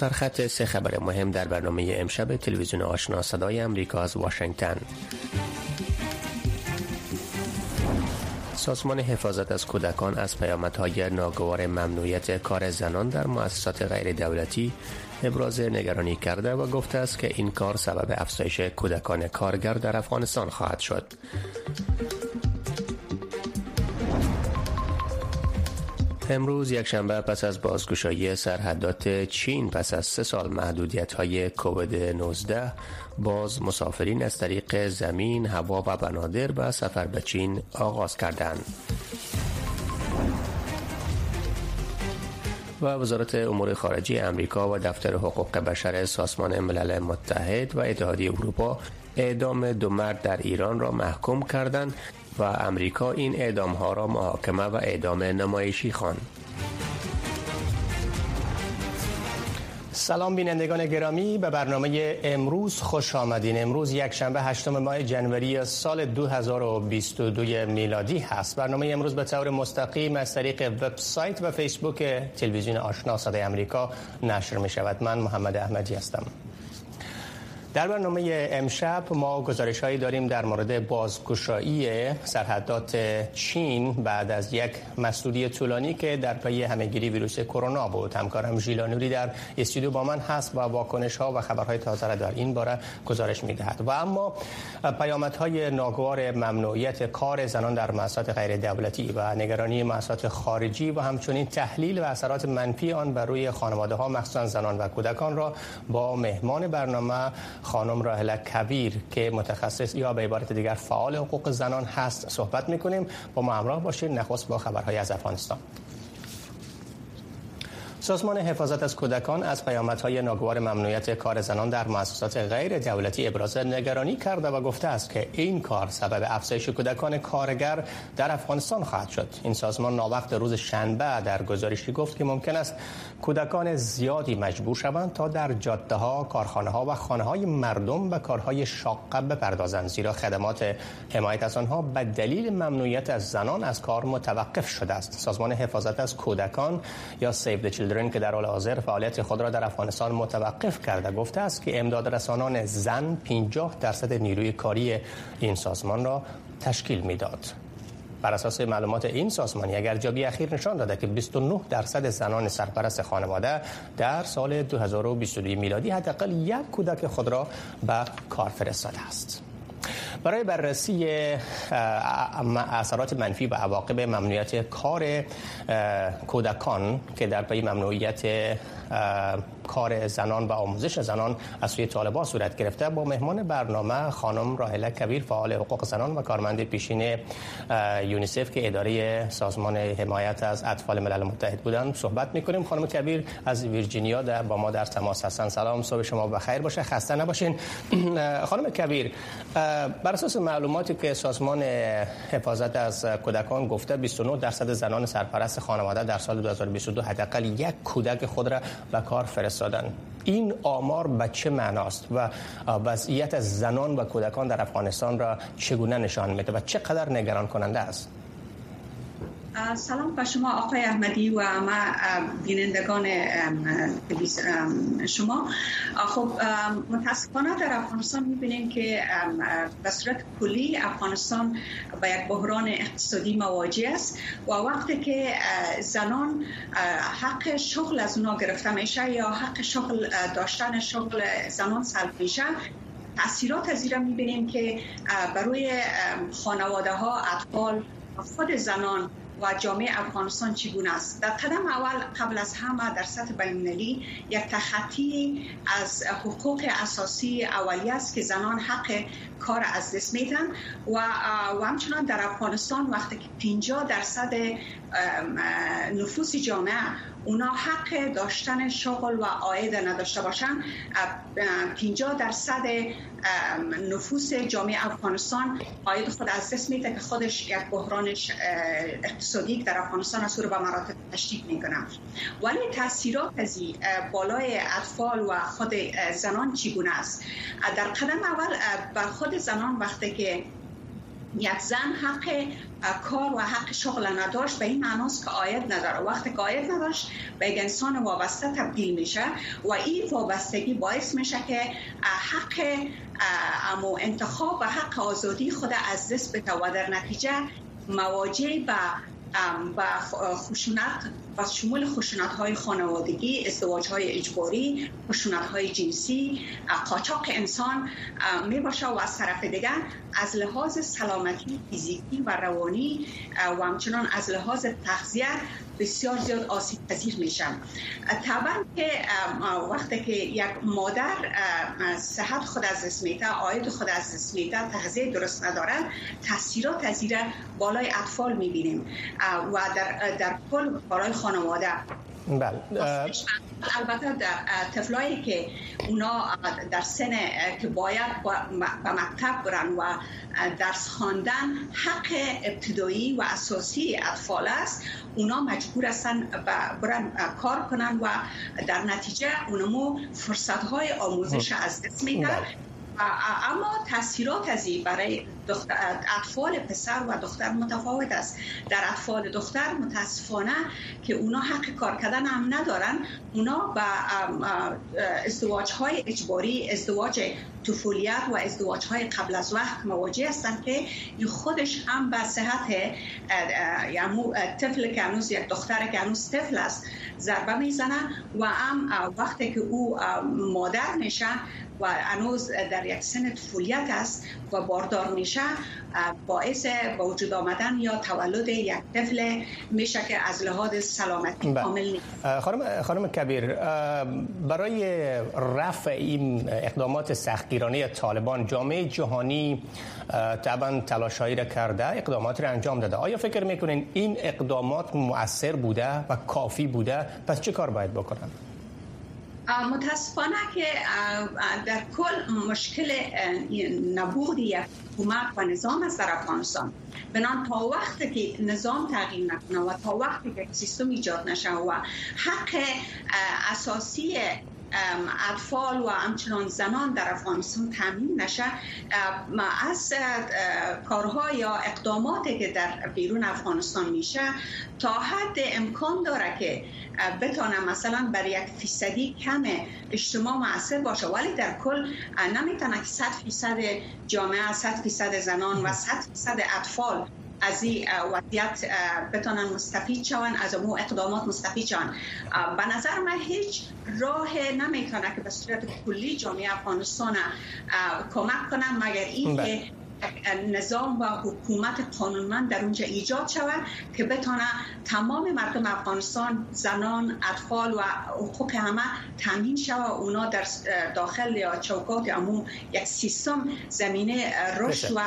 سرخط سه خبر مهم در برنامه امشب تلویزیون آشنا صدای امریکا از واشنگتن سازمان حفاظت از کودکان از پیامدهای ناگوار ممنوعیت کار زنان در مؤسسات غیر دولتی ابراز نگرانی کرده و گفته است که این کار سبب افزایش کودکان کارگر در افغانستان خواهد شد. امروز یک شنبه پس از بازگشایی سرحدات چین پس از سه سال محدودیت های کووید 19 باز مسافرین از طریق زمین، هوا و بنادر به سفر به چین آغاز کردند. و وزارت امور خارجه امریکا و دفتر حقوق بشر سازمان ملل متحد و اتحادیه اروپا اعدام دو مرد در ایران را محکوم کردند و امریکا این اعدام ها را محاکمه و اعدام نمایشی خواند. سلام بینندگان گرامی به برنامه امروز خوش آمدین. امروز یک شنبه هشتم ماه جنوری سال 2022 میلادی هست. برنامه امروز به طور مستقیم از طریق وبسایت و فیسبوک تلویزیون آشنا صدای امریکا نشر می شود من محمد احمدی هستم. در برنامه امشب ما گزارش هایی داریم در مورد بازگشایی سرحدات چین بعد از یک مسئولی طولانی که در پی همهگیری ویروس کرونا بود. همکارم ژیلانوری در استودیو با من هست و واکنش ها و خبرهای تازه را در این باره گزارش می‌دهد. و اما های ناگوار ممنوعیت کار زنان در مؤسسات غیر دولتی و نگرانی مؤسسات خارجی و همچنین تحلیل و اثرات منفی آن بر روی خانواده ها مخصوصا زنان و کودکان را با مهمان برنامه خانم راهله کبیر که متخصص یا به عبارت دیگر فعال حقوق زنان هست صحبت می‌کنیم. با ما همراه باشید نخست با خبرهای از افغانستان. سازمان حفاظت از کودکان از پیامدهای ناگوار ممنوعیت کار زنان در مؤسسات غیر دولتی ابراز نگرانی کرده و گفته است که این کار سبب افزایش کودکان کارگر در افغانستان خواهد شد. این سازمان ناوقت روز شنبه در گزارشی گفت که ممکن است کودکان زیادی مجبور شوند تا در جاده ها، کارخانه ها و خانه های مردم به کارهای شاقه بپردازند زیرا خدمات حمایت از آنها به دلیل ممنوعیت از زنان از کار متوقف شده است. سازمان حفاظت از کودکان یا سیو چیلدرن که در حال حاضر فعالیت خود را در افغانستان متوقف کرده گفته است که امداد رسانان زن 50 درصد نیروی کاری این سازمان را تشکیل می‌داد. بر اساس معلومات این سازمانی اگر جابی اخیر نشان داده که 29 درصد زنان سرپرست خانواده در سال 2022 میلادی حداقل یک کودک خود را به کار فرستاده است. برای بررسی اثرات منفی و عواقب ممنوعیت کار کودکان که در پی ممنوعیت کار زنان و آموزش زنان از سوی طالبان صورت گرفته. با مهمان برنامه خانم راهله کبیر فعال حقوق زنان و کارمند پیشین یونیسف که اداره سازمان حمایت از اطفال ملل متحد بودن صحبت می‌کنیم. خانم کبیر از ویرجینیا در با ما در تماس هستن. سلام صبح شما بخیر باشه. خسته نباشین. خانم کبیر بر اساس معلوماتی که سازمان حفاظت از کودکان گفته 29 درصد زنان سرپرست خانواده در سال 2022 حداقل یک کودک خود را به کار فرستادن. این آمار به چه معناست و وضعیت زنان و کودکان در افغانستان را چگونه نشان میده و چقدر نگران کننده است؟ سلام به شما آقای احمدی و ما بینندگان شما. خب متاسفانه در افغانستان می‌بینیم که به صورت کلی افغانستان با یک بحران اقتصادی مواجه است و وقتی که زنان حق شغل از اونا گرفته میشه یا حق شغل داشتن شغل زنان سلب میشه تاثیرات از ایران می‌بینیم که برای خانواده ها اطفال خود زنان و جامعه افغانستان چگونه است. در قدم اول قبل از همه در سطح بین‌المللی یک تخطی از حقوق اساسی اولیه است که زنان حق کار از دست میدن و و همچنان در افغانستان وقتی که 50 درصد نفوس جامعه اونا حق داشتن شغل و آید نداشته باشن. 50 درصد نفوس جامعه افغانستان آید خود از دست میده که خودش یک بحران اقتصادی در افغانستان از به مراتب تشدید می‌کنه. ولی تاثیرات از بالای اطفال و خود زنان چگونه است؟ در قدم اول بر خود زنان وقتی که یک زن حق کار و حق شغل نداشت. به این معناست که آید نداره. وقتی که آید نداشت به یک انسان وابسته تبدیل میشه و این وابستگی باعث میشه که حق امو انتخاب و حق آزادی خود از دست بده و در نتیجه مواجه به خشونت و شمول خشونت های خانوادگی ازدواج های اجباری خشونت های جنسی قاچاق انسان می باشه و از طرف دیگر از لحاظ سلامتی فیزیکی و روانی و همچنان از لحاظ تغذیه بسیار زیاد آسیب پذیر میشن طبعا که وقتی که یک مادر صحت خود از دست میده آید خود از دست میده تغذیه درست ندارن تاثیرات از بالای اطفال می‌بینیم. و در, در کل بالای خانواده. بله البته در طفلایی که اونا در سن که باید به مکتب برن و درس خواندن حق ابتدایی و اساسی اطفال است. اونا مجبور هستن برن کار کنن و در نتیجه اونمو فرصت های آموزش از دست میدن. بله. اما تاثیرات از برای اطفال پسر و دختر متفاوت است. در اطفال دختر متاسفانه که اونا حق کار کردن هم ندارن. اونا به ازدواج های اجباری ازدواج طفولیت و ازدواج های قبل از وقت مواجه هستند که خودش هم به صحت یعنی طفل که هنوز یک دختر که هنوز طفل است ضربه می‌زنه و هم وقتی که او مادر میشه و هنوز در یک سن طفولیت است و باردار میشه باعث با وجود آمدن یا تولد یک طفل میشه که از لحاظ سلامتی بله. کامل نیست. خانم, خانم کبیر برای رفع این اقدامات سختگیرانه طالبان جامعه جهانی طبعا تلاشهایی را کرده اقدامات را انجام داده. آیا فکر می‌کنین این اقدامات مؤثر بوده و کافی بوده؟ پس چه کار باید بکنن؟ متاسفانه که در کل مشکل نبود یک حکومت و نظام از در افغانستان. بنان تا وقتی که نظام تغییر نکنه و تا وقتی که سیستم ایجاد نشه و حق اساسی اطفال و همچنان زنان در افغانستان تامین نشه از کارها یا اقداماتی که در بیرون افغانستان میشه تا حد امکان داره که بتانه مثلا بر یک فیصدی کم اجتماع معصر باشه. ولی در کل نمی‌تونه که صد فیصد جامعه صد فیصد زنان و صد فیصد اطفال از این وضعیت بتانن مستفید شون از امو اقدامات مستفید شون به نظر من هیچ راه نمی‌تونه که به صورت کلی جامعه افغانستان کمک کنم مگر این که بله. نظام و حکومت قانونمند در اونجا ایجاد شود که بتانه تمام مردم افغانستان زنان اطفال و حقوق همه تامین شود اونا در داخل یا چوکات امو یک سیستم زمینه رشد و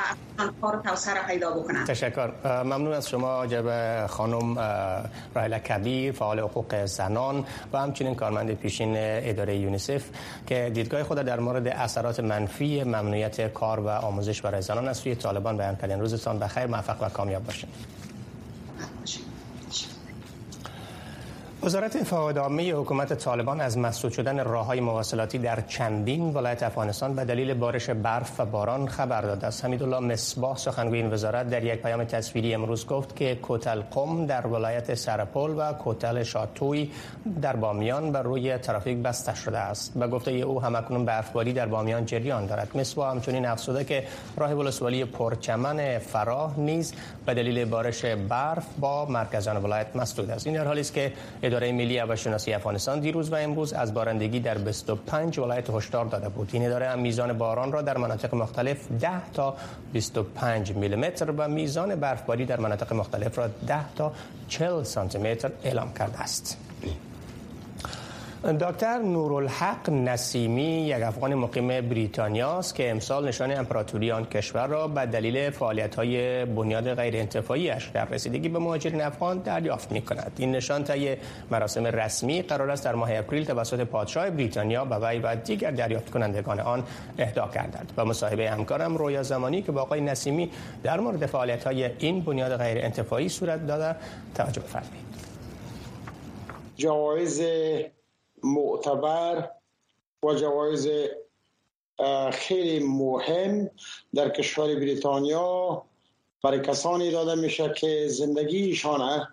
کار توسعه پیدا بکنن تشکر. ممنون از شما جب خانم رایلا کبیر فعال حقوق زنان و همچنین کارمند پیشین اداره یونیسف که دیدگاه خود در مورد اثرات منفی ممنوعیت کار و آموزش برای زنان از سوی طالبان بیان کردن روزتان بخیر موفق و کامیاب باشین. وزارت فواد عامه حکومت طالبان از مسدود شدن راههای مواصلاتی در چندین ولایت افغانستان به دلیل بارش برف و باران خبر داده است. حمیدالله مصباح سخنگوی این وزارت در یک پیام تصویری امروز گفت که کوتل قم در ولایت سرپل و کوتل شاتوی در بامیان بر روی ترافیک بسته شده است. به گفته او همکنون برفباری در بامیان جریان دارد. مصباح همچنین افزوده که راه ولسوالی پرچمن فراه نیز به دلیل بارش برف با مرکزان ولایت مسدود است. این در حالی است که اداره ملی هواشناسی افغانستان دیروز و امروز از بارندگی در 25 ولایت هشدار داده بود. این اداره هم میزان باران را در مناطق مختلف 10 تا 25 میلیمتر و میزان برفباری در مناطق مختلف را 10 تا 40 سانتی متر اعلام کرده است. دکتر نورالحق نسیمی یک افغان مقیم بریتانیا است که امسال نشان امپراتوری آن کشور را به دلیل فعالیت‌های بنیاد غیر انتفاعیش در رسیدگی به مهاجرین افغان دریافت می کند. این نشان طی مراسم رسمی قرار است در ماه اپریل توسط پادشاه بریتانیا به وی و دیگر دریافت کنندگان آن اهدا گردد. و مصاحبه همکارم رویا زمانی که با آقای نسیمی در مورد فعالیت‌های این بنیاد غیر انتفاعی صورت داده توجه بفرمایید. جوایز معتبر و جوایز خیلی مهم در کشور بریتانیا برای کسانی داده میشه که زندگیشان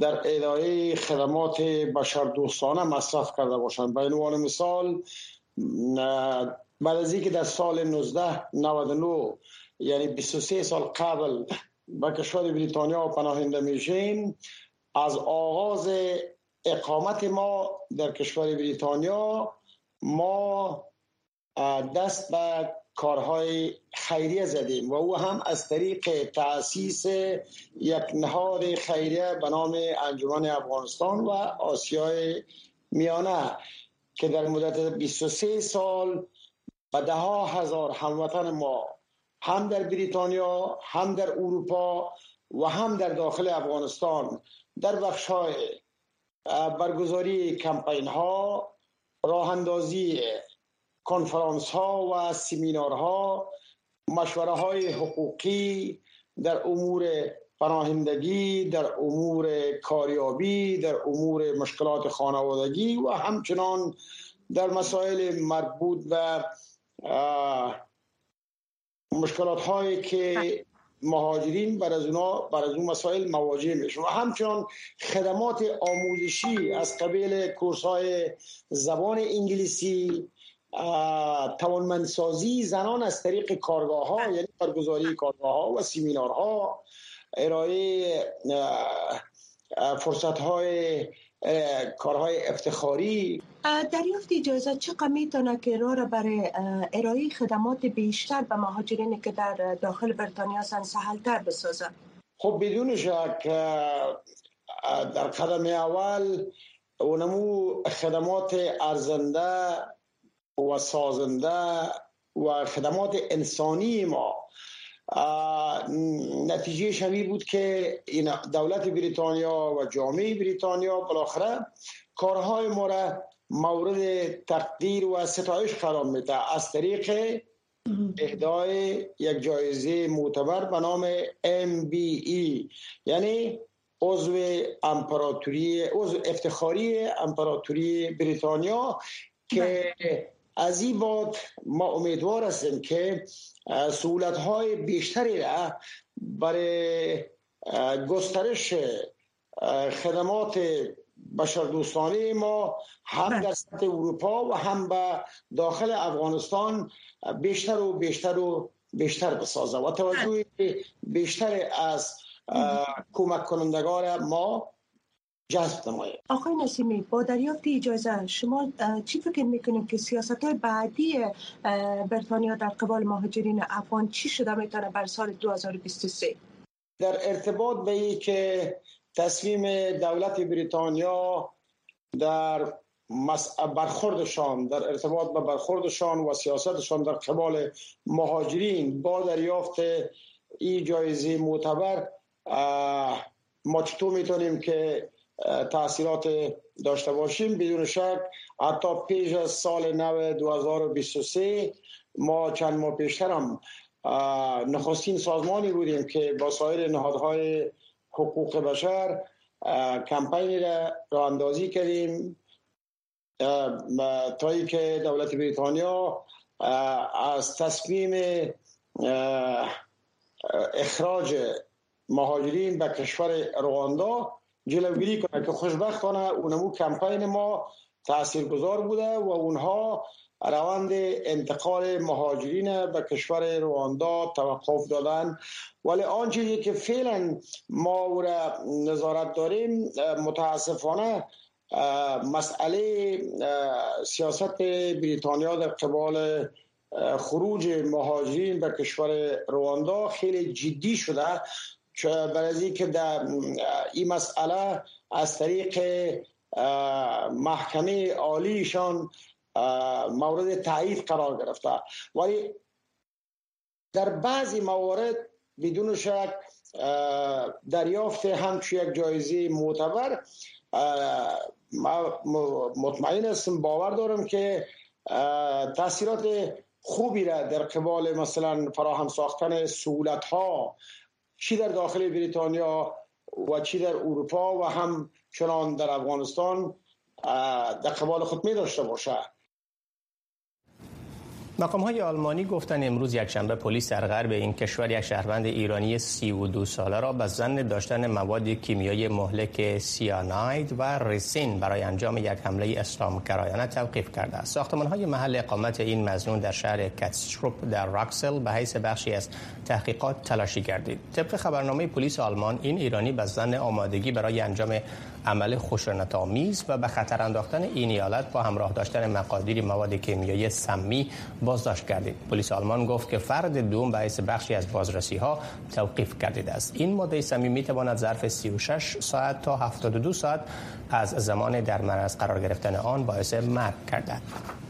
در اداره خدمات بشردوستانه مصرف کرده باشند. به عنوان مثال بعد از اینکه در سال 1999 یعنی 23 سال قبل به کشور بریتانیا پناهنده میشیم از آغاز اقامت ما در کشور بریتانیا ما دست به کارهای خیریه زدیم و او هم از طریق تأسیس یک نهاد خیریه به نام انجمن افغانستان و آسیای میانه که در مدت 23 سال و ده ها هزار هموطن ما هم در بریتانیا هم در اروپا و هم در داخل افغانستان در بخش های برگزاری کمپین ها راه اندازی کنفرانس ها و سیمینار ها مشوره های حقوقی در امور پناهندگی در امور کاریابی در امور مشکلات خانوادگی و همچنان در مسائل مربوط به مشکلات هایی که مهاجرین بر از اونا بر از اون مسائل مواجه میشن و همچنان خدمات آموزشی از قبیل کورس های زبان انگلیسی توانمندسازی زنان از طریق کارگاه ها یعنی برگزاری کارگاه ها و سیمینارها ارائه فرصت های کارهای افتخاری. دریافت اجازه چقدر می‌تونه که راه را برای ارائه خدمات بیشتر به مهاجرینی که در داخل بریتانیا هستند سهلتر بسازه خب بدون شک در قدم اول اونمو خدمات ارزنده و سازنده و خدمات انسانی ما نتیجه شمی بود که این دولت بریتانیا و جامعه بریتانیا بالاخره کارهای ما را مورد تقدیر و ستایش قرار میده. از طریق اهدای یک جایزه معتبر به نام MBE یعنی عضو امپراتوری عضو افتخاری امپراتوری بریتانیا که از این بعد ما امیدوار هستیم که سهولت های بیشتری را برای گسترش خدمات بشردوستانه ما هم بله. در سطح اروپا و هم به داخل افغانستان بیشتر و بیشتر و بیشتر بسازه و توجه بیشتر از کمک کنندگان ما جذب نماید آقای نسیمی با دریافت اجازه شما چی فکر می‌کنید که سیاست های بعدی بریتانیا در قبال مهاجرین افغان چی شده می‌تونه بر سال 2023 در ارتباط به ای که تصمیم دولت بریتانیا در برخوردشان در ارتباط به برخوردشان و سیاستشان در قبال مهاجرین با دریافت این جایزه معتبر ما چطور می‌تونیم که تاثیرات داشته باشیم. بدون شک حتی پیش از سال نو 2023 ما چند ماه پیشتر هم نخستین سازمانی بودیم که با سایر نهادهای حقوق بشر کمپینی را راه اندازی کردیم. تا که دولت بریتانیا از تصمیم اخراج مهاجرین به کشور رواندا جلوگیری کنه که خوشبختانه اونمو کمپین ما تاثیرگذار بوده و اونها روند انتقال مهاجرین به کشور رواندا توقف دادن. ولی آنچه که فعلا ما را نظارت داریم متاسفانه مسئله سیاست بریتانیا در قبال خروج مهاجرین به کشور رواندا خیلی جدی شده. برای که در این مسئله از طریق محکمه عالیشان مورد تایید قرار گرفته. ولی در بعضی موارد بدون شک دریافت همچون یک جایزه معتبر مطمئن هستم باور دارم که تاثیرات خوبی را در قبال مثلا فراهم ساختن سهولت ها چی در داخل بریتانیا و چی در اروپا و هم چنان در افغانستان در قبال خود می داشته باشه. مقام های آلمانی گفتن امروز یکشنبه پلیس در غرب این کشور یک شهروند ایرانی 32 ساله را به ظن داشتن مواد کیمیایی مهلک سیاناید و ریسین برای انجام یک حمله اسلام گرایانه توقیف کرده است. ساختمان های محل اقامت این مظنون در شهر کاستروپ در راکسل به حیث بخشی از تحقیقات تلاشی گردید. طبق خبرنامه پلیس آلمان این ایرانی به زن آمادگی برای انجام عمل خشونت و به خطر انداختن این ایالت با همراه داشتن مقادیر مواد کیمیایی سمی بازداشت کردید پلیس آلمان گفت که فرد دوم باعث بخشی از بازرسی ها توقیف کردیده است. این ماده سمی می تواند ظرف 36 ساعت تا 72 ساعت از زمان در معرض قرار گرفتن آن باعث مرگ کردد.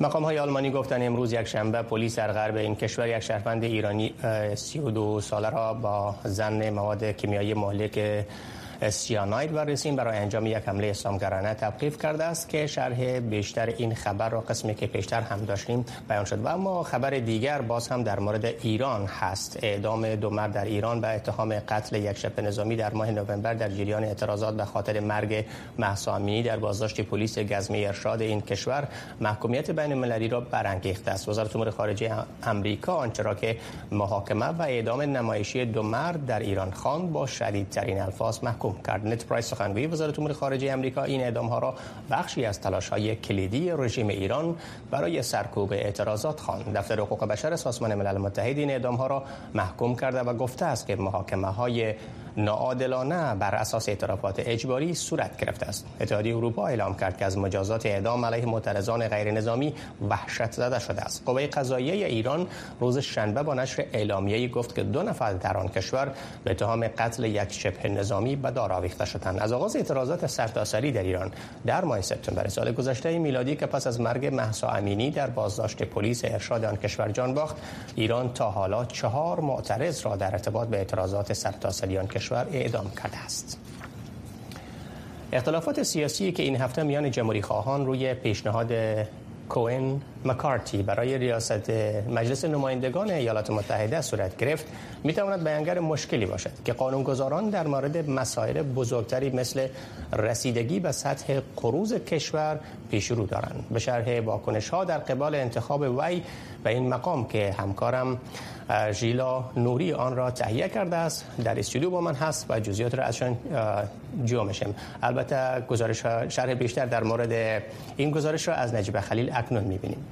مقام های آلمانی گفتن امروز یک شنبه پلیس در غرب این کشور یک شهروند ایرانی 32 ساله را با زن مواد کیمیایی مهلک سیاناید و رسین برای انجام یک حمله اسلامگرانه توقیف کرده است که شرح بیشتر این خبر را قسمی که پیشتر هم داشتیم بیان شد. و اما خبر دیگر باز هم در مورد ایران هست. اعدام دو مرد در ایران به اتهام قتل یک شب نظامی در ماه نوامبر در جریان اعتراضات به خاطر مرگ مهسا در بازداشت پلیس گزمه ارشاد این کشور محکومیت بین المللی را برانگیخته است. وزارت امور خارجه آمریکا آنچه را که محاکمه و اعدام نمایشی دو مرد در ایران خان با شدیدترین الفاظ محکوم کرد. نت پرایس سخنگوی وزارت امور خارجه امریکا این اعدام ها را بخشی از تلاش های کلیدی رژیم ایران برای سرکوب اعتراضات خواند. دفتر حقوق بشر سازمان ملل متحد این اعدام ها را محکوم کرده و گفته است که محاکمه های ناعادلانه بر اساس اعترافات اجباری صورت گرفته است. اتحادیه اروپا اعلام کرد که از مجازات اعدام علیه معترضان غیر نظامی وحشت زده شده است. قوه قضاییه ایران روز شنبه با نشر اعلامیه‌ای گفت که دو نفر در آن کشور به اتهام قتل یک شبه نظامی به دار آویخته شدند. از آغاز اعتراضات سرتاسری در ایران در ماه سپتامبر سال گذشته میلادی که پس از مرگ مهسا امینی در بازداشت پلیس ارشاد آن کشور جان باخت ایران تا حالا چهار معترض را در ارتباط به اعتراضات سرتاسری آن کشور اعدام کرده است. اختلافات سیاسی که این هفته میان جمهوری خواهان روی پیشنهاد کوین مکارتی برای ریاست مجلس نمایندگان ایالات متحده صورت گرفت می تواند بیانگر مشکلی باشد که قانونگذاران در مورد مسائل بزرگتری مثل رسیدگی به سطح قروض کشور پیش رو دارند. به شرح واکنش ها در قبال انتخاب وی به این مقام که همکارم ژیلا نوری آن را تهیه کرده است در استودیو با من هست و جزئیات را ازشان جو میشم. البته گزارش شرح بیشتر در مورد این گزارش را از نجیب خلیل اکنون می‌بینیم.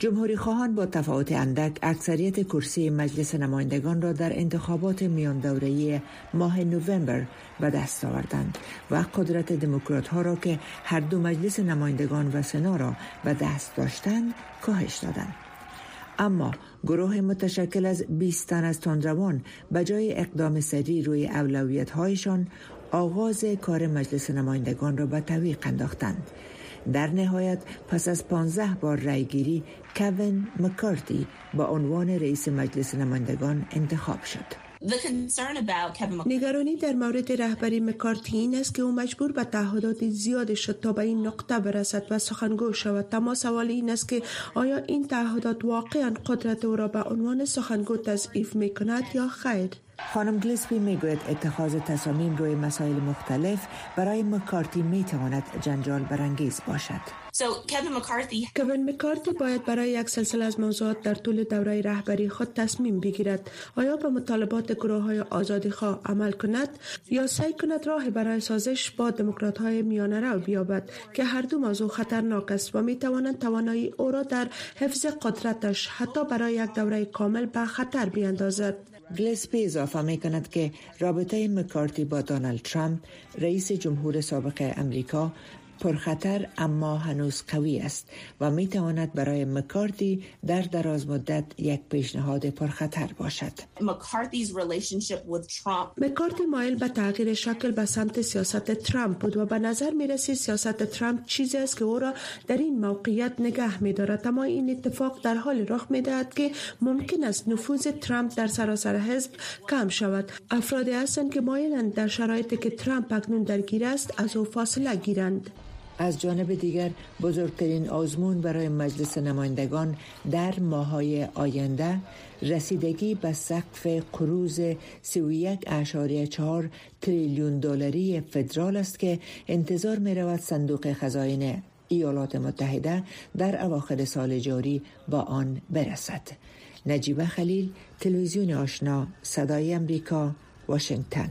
جمهوری خواهان با تفاوت اندک اکثریت کرسی مجلس نمایندگان را در انتخابات میان دوره ماه نوامبر به دست آوردند و قدرت دموکرات ها را که هر دو مجلس نمایندگان و سنا را به دست داشتند کاهش دادند. اما گروه متشکل از 20 تن از تندروان به جای اقدام سری روی اولویت هایشان آغاز کار مجلس نمایندگان را به تویق انداختند در نهایت پس از 15 بار رأیگیری کوین مکارتی با عنوان رئیس مجلس نمایندگان انتخاب شد. نگرانی در مورد رهبری مکارتی این است که او مجبور به تعهدات زیاد شد تا به این نقطه برسد و سخنگو شود. تما سوال این است که آیا این تعهدات واقعا قدرت او را به عنوان سخنگو تضعیف می کند یا خیر؟ خانم گلیسپی می‌گوید اتخاذ تصامیم روی مسائل مختلف برای مکارتی می تواند جنجال برانگیز باشد. کوین مکارتی باید برای یک سلسله از موضوعات در طول دوره رهبری خود تصمیم بگیرد آیا به مطالبات گروه های آزادی خواه عمل کند یا سعی کند راه برای سازش با دموکرات های میانه رو بیابد که هر دو موضوع خطرناک است و می توانند توانایی او را در حفظ قدرتش حتی برای یک دوره کامل به خطر بیاندازد گلسپی اضافه می کند که رابطه مکارتی با دانالد ترامپ رئیس جمهور سابق امریکا پرخطر اما هنوز قوی است و می تواند برای مکارتی در دراز مدت یک پیشنهاد پرخطر باشد. مکارتی مایل به تغییر شکل به سمت سیاست ترامپ بود و به نظر می رسید سیاست ترامپ چیزی است که او را در این موقعیت نگه می دارد اما این اتفاق در حال رخ می دهد که ممکن است نفوذ ترامپ در سراسر حزب کم شود. افرادی هستند که مایلند در شرایطی که ترامپ اکنون درگیر است از او فاصله گیرند. از جانب دیگر بزرگترین آزمون برای مجلس نمایندگان در ماهای آینده رسیدگی به سقف قروز 31.4 تریلیون دلاری فدرال است که انتظار می رود صندوق خزاین ایالات متحده در اواخر سال جاری با آن برسد. نجیبه خلیل تلویزیون آشنا صدای امریکا واشنگتن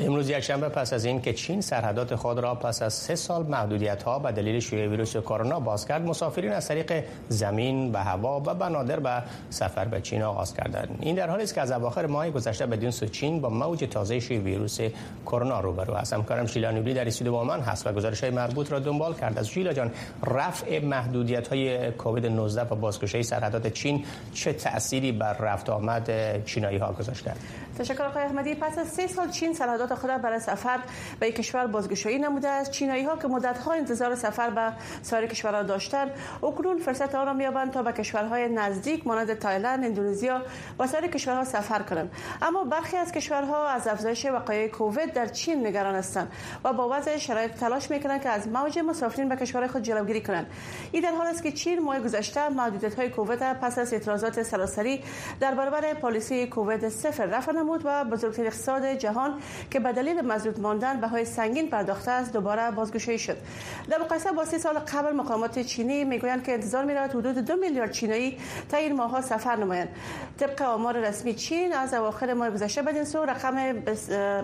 امروز یک شنبه پس از این که چین سرحدات خود را پس از سه سال محدودیت ها به دلیل شیوع ویروس کرونا باز کرد مسافرین از طریق زمین به هوا و بنادر به سفر به چین آغاز کردند. این در حالی است که از اواخر ماه گذشته بدین سو چین با موج تازه شیوع ویروس کرونا روبرو است. همکارم شیلا نوری در استودیو با من هست و گزارش های مربوط را دنبال کرد. از شیلا جان رفع محدودیت های کووید 19 و بازگشایی سرحدات چین چه تأثیری بر رفت آمد چینایی ها گذاشته تشکر آقای احمدی. پس از سه سال چین سرحدات خود برای سفر به کشور بازگشایی نموده است. چینایی ها که مدت ها انتظار سفر به سایر کشورها داشتند اکنون فرصت آن را میابند تا به کشورهای نزدیک مانند تایلند اندونزیا و سایر کشورها سفر کنند. اما برخی از کشورها از افزایش وقایع کووید در چین نگران هستند و با وضع شرایط تلاش می‌کنند که از موج مسافرین به کشورهای خود جلوگیری کنند. این در حال است که چین ماه گذشته محدودیت های کووید پس از اعتراضات سراسری در برابر پالیسی کووید صفر رفع نمود و بزرگترین اقتصاد جهان که به دلیل مزدود ماندن های سنگین پرداخته است دوباره بازگشایی شد. در مقایسه با سی سال قبل مقامات چینی می‌گویند که انتظار می‌رود حدود دو میلیارد چینایی تا این ماهها سفر نمایند. طبق آمار رسمی چین از اواخر ماه گذشته بدین سو رقم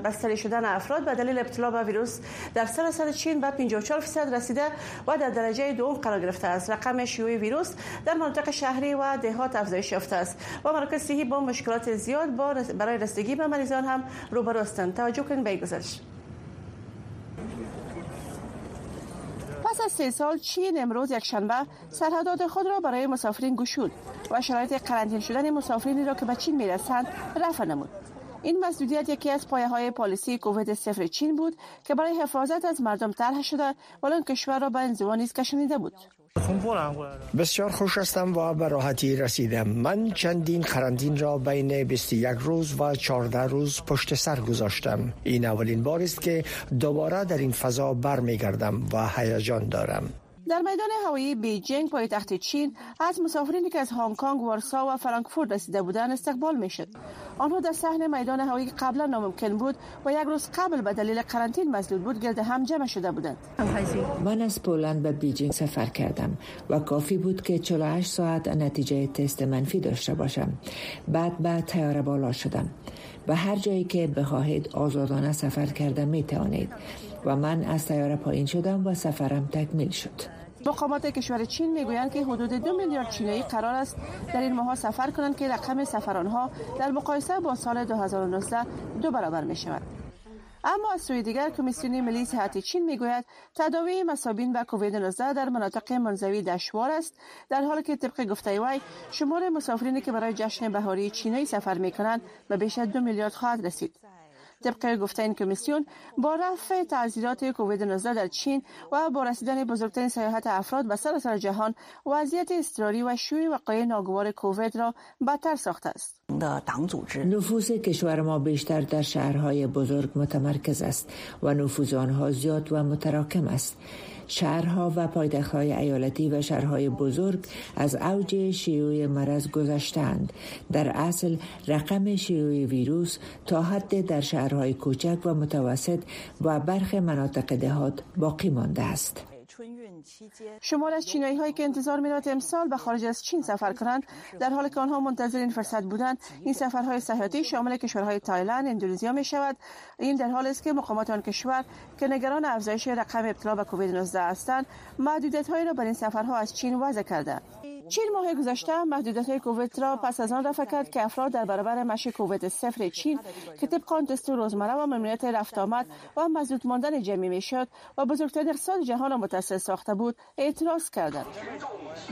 بستری شدن افراد به دلیل ابتلا به ویروس در سراسر چین به 54 درصد رسیده و در درجه دوم قرار گرفته است. رقم شیوع ویروس در مناطق شهری و دهات افزایش یافته است. و مراکز صحی با مشکلات زیاد برای رسیدگی به مریضان هم روبرو هستند. توجه به گزارش پس از سه سال چین امروز یک شنبه سرحدات خود را برای مسافرین گشود و شرایط قرنطینه شدن مسافرینی را که به چین می‌رسند رفع نمود. این مسئولیت یکی از پایه های پالیسی کووید صفر چین بود که برای حفاظت از مردم طرح شده ولی کشور را به انزوا نیز کشانیده بود. بسیار خوش هستم و به راحتی رسیدم. من چندین قرنطین را بین 21 روز و 14 روز پشت سر گذاشتم. این اولین بار است که دوباره در این فضا برمیگردم و هیجان دارم. در میدان هوایی بیجینگ پایتخت چین از مسافرینی که از هنگ کنگ، وارسا و فرانکفورت رسیده بودند استقبال می‌شد. آنها در صحن میدان هوایی قبلا ناممکن بود و یک روز قبل به دلیل قرنطین مسدود بود گرد هم جمع شده بودند. من از پولند به بیجینگ سفر کردم و کافی بود که 48 ساعت نتیجه تست منفی داشته باشم. بعد به تیاره بالا شدم. و هر جایی که بخواهید آزادانه سفر کرده می توانید و من از سیاره پایین شدم و سفرم تکمیل شد مقامات کشور چین می‌گویند که حدود دو میلیارد چینایی قرار است در این ماه سفر کنند که رقم سفرانها در مقایسه با سال 2019 دو برابر می شود. اما از سوی دیگر کمیسیون ملی صحت چین می‌گوید تداوی مسابین به کووید 19 در مناطق منزوی دشوار است در حالی که طبق گفته وی شمار مسافرینی که برای جشن بهاری چینی سفر می‌کنند به بیش از دو میلیارد خواهد رسید طبق گفته این کمیسیون با رفع تعذیرات کووید 19 در چین و با رسیدن بزرگترین سیاحت افراد به سراسر جهان وضعیت اضطراری و شیوع وقایع ناگوار کووید را بدتر ساخته است. نفوذ کشور ما بیشتر در شهرهای بزرگ متمرکز است و نفوذ آنها زیاد و متراکم است. شهرها و پایتختهای ایالتی و شهرهای بزرگ از اوج شیوع مرض گذشتند. در اصل رقم شیوع ویروس تا حد در شهرهای کوچک و متوسط و برخ مناطق دهات باقی مانده است. شمار از چینایی هایی که انتظار می‌رفت امسال به خارج از چین سفر کنند. در حالی که آنها منتظر این فرصت بودند این سفرهای سیاحتی شامل کشورهای تایلند اندونزیا می شود این در حالی است که مقامات آن کشور که نگران افزایش رقم ابتلا به کووید 19 هستند محدودیت را بر این سفرها از چین وضع کردند. چین ماه گذشته محدودیت های کووید را پس از آن رفع کرد که افراد در برابر مشی کووید صفر چین که طبق دستور روزمره و ممنوعیت رفت آمد و مزدود ماندن جمعی می‌شد و بزرگترین اقتصاد جهان را متاثر ساخته بود اعتراض کردند.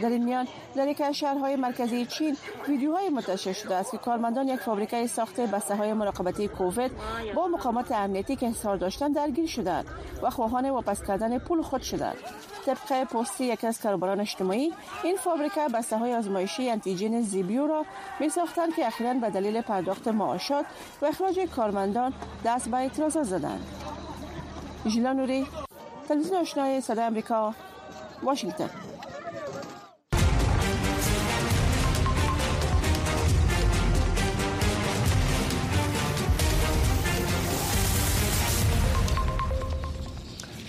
در این میان در یک از شهرهای مرکزی چین ویدیوهای منتشر شده است که کارمندان یک فابریکه ساخت بسته های مراقبتی کووید با مقامات امنیتی که حصار داشتند درگیر شدند و خواهان واپس کردن پول خود شدند. طبق پستی یک از کاربران اجتماعی این فابریکه بسته های آزمایشی انتیجن زیبیو را می ساختند که اخیرا به دلیل پرداخت معاشات و اخراج کارمندان دست به اعتراض زدند. ژیلا نوری تلویزیون آشنای صدای امریکا واشنگتن.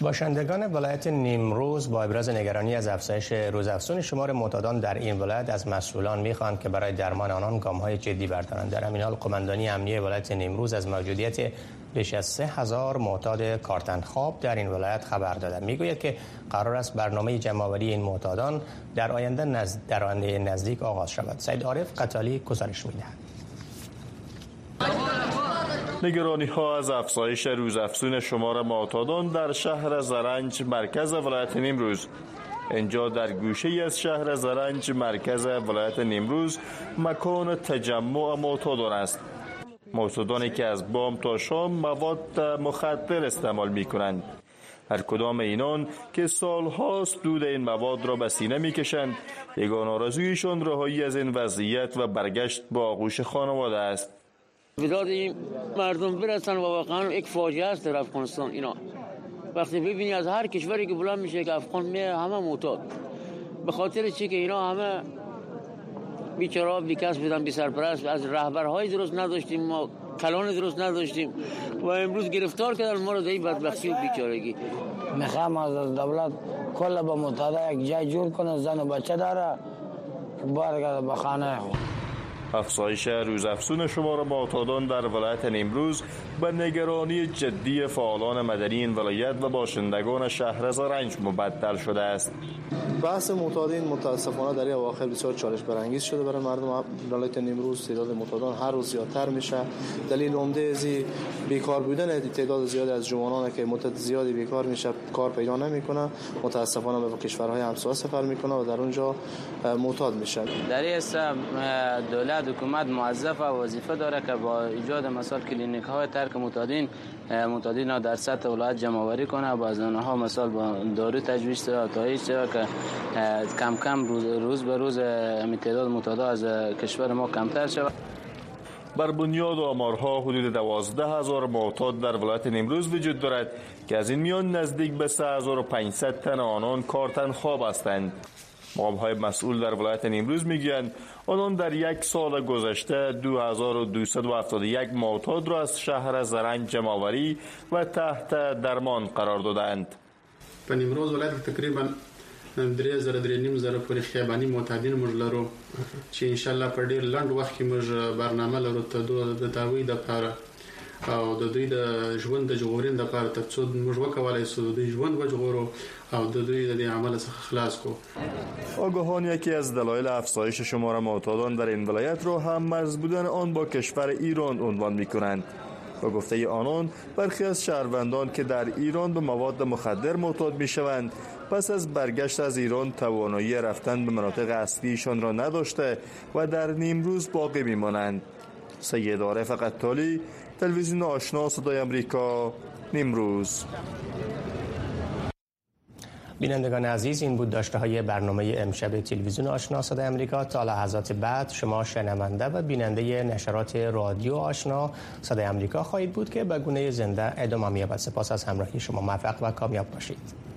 باشندگان ولایت نیمروز با ابراز نگرانی از افزایش روزافزون شمار معتادان در این ولایت از مسئولان می‌خواهند که برای درمان آنان های جدی بردارند. در همین حال قماندانی امنیه ولایت نیمروز از موجودیت بیش از سه هزار معتاد کارتن خواب در این ولایت خبر داده. می‌گوید که قرار است برنامه جمعآوری این معتادان در آینده نزد در آینده نزدیک آغاز شود. سید عارف قتالی گزارش می‌دهد. نگرانی ها از افزایش روزافزون شمار معتادان در شهر زرنج مرکز ولایت نیمروز. اینجا در گوشه از شهر زرنج مرکز ولایت نیمروز مکان تجمع معتادان است. معتادانی که از بام تا شام مواد مخدر استعمال می کنند هر کدام اینان که سالهاست دود این مواد را به سینه می کشند یگان آرزویشان رهایی از این وضعیت و برگشت با آغوش خانواده است. بیداد این مردم برسن و واقعا یک فاجعه است در افغانستان اینا. وقتی ببینی از هر کشوری که بلند میشه که افغان می همه معتاد. به خاطر چی که اینا همه بیچاره بی کس بودن بی سرپرست از رهبرهای درست نداشتیم ما کلان درست نداشتیم. و امروز گرفتار کردن ما رو در این بدبختی و بیچارگی. می‌خوام از دولت کل به متحده یک جای جور کنه زن و بچه داره برگرده به خانه افزایش روزافزون شمار معتادان در ولایت نیمروز به نگرانی جدی فعالان مدنی این ولایت و باشندگان شهر زرنج مبدل شده است. بحث معتادین متاسفانه در این اواخر بسیار چالش برانگیز شده برای مردم. ولایت نیمروز تعداد معتادان هر روز زیادتر میشه. دلیل عمده از بیکار بودن تعداد زیادی از جوانان که مدت زیادی بیکار میشه کار پیدا نمی‌کنه. متاسفانه به کشورهای همسایه سفر می‌کنه و در اونجا معتاد میشه. در این دولت حکومت موظف و وظیفه داره که با ایجاد مثال کلینیک های ترک معتادین معتادین ها در سطح ولایت جمع آوری کنه. و از آنها مثال با دارو تجویز شده تا شده که کم کم روز, روز به روز تعداد معتادا از کشور ما کمتر شود. بر بنیاد آمارها حدود دوازده هزار معتاد در ولایت نیمروز وجود دارد که از این میان نزدیک به 3500 تن آنان کارتن خواب هستند. مقام های مسئول در ولایت نیمروز می‌گویند آنان در یک سال گذشته 2271 معتاد را از شهر زرنج جمعوری و تحت درمان قرار دادند. په نیمروز ولایت تقریبا درې زره درې نیم زره پورې خیابانی معتادین موږ لرو چې ان شاء الله په ډیر لنډ وخت کې موږ برنامه لرو ته د داوی د او د دوی د ژوند د جوړین لپاره ترڅو موږ وکولای شو د ژوند وجغورو او د دوی د عمل څخه خلاص کو آگاهان یکی از دلایل افزایش شمار معتادان در این ولایت را هم مرز بودن. آن با کشور ایران عنوان می کنند با گفته آنان برخی از شهروندان که در ایران به مواد مخدر معتاد می شوند پس از برگشت از ایران توانایی رفتن به مناطق اصلیشان را نداشته و در نیمروز باقی می مانند سید عارف قطالی تلویزیون آشنا صدای امریکا. نیمروز. بینندگان عزیز این بود داشته های برنامه امشب تلویزیون آشنا صدای امریکا. تا لحظات بعد شما شنونده و بیننده نشرات رادیو آشنا صدای امریکا خواهید بود که به گونه زنده ادامه می‌یابد. سپاس از همراهی شما. موفق و کامیاب باشید.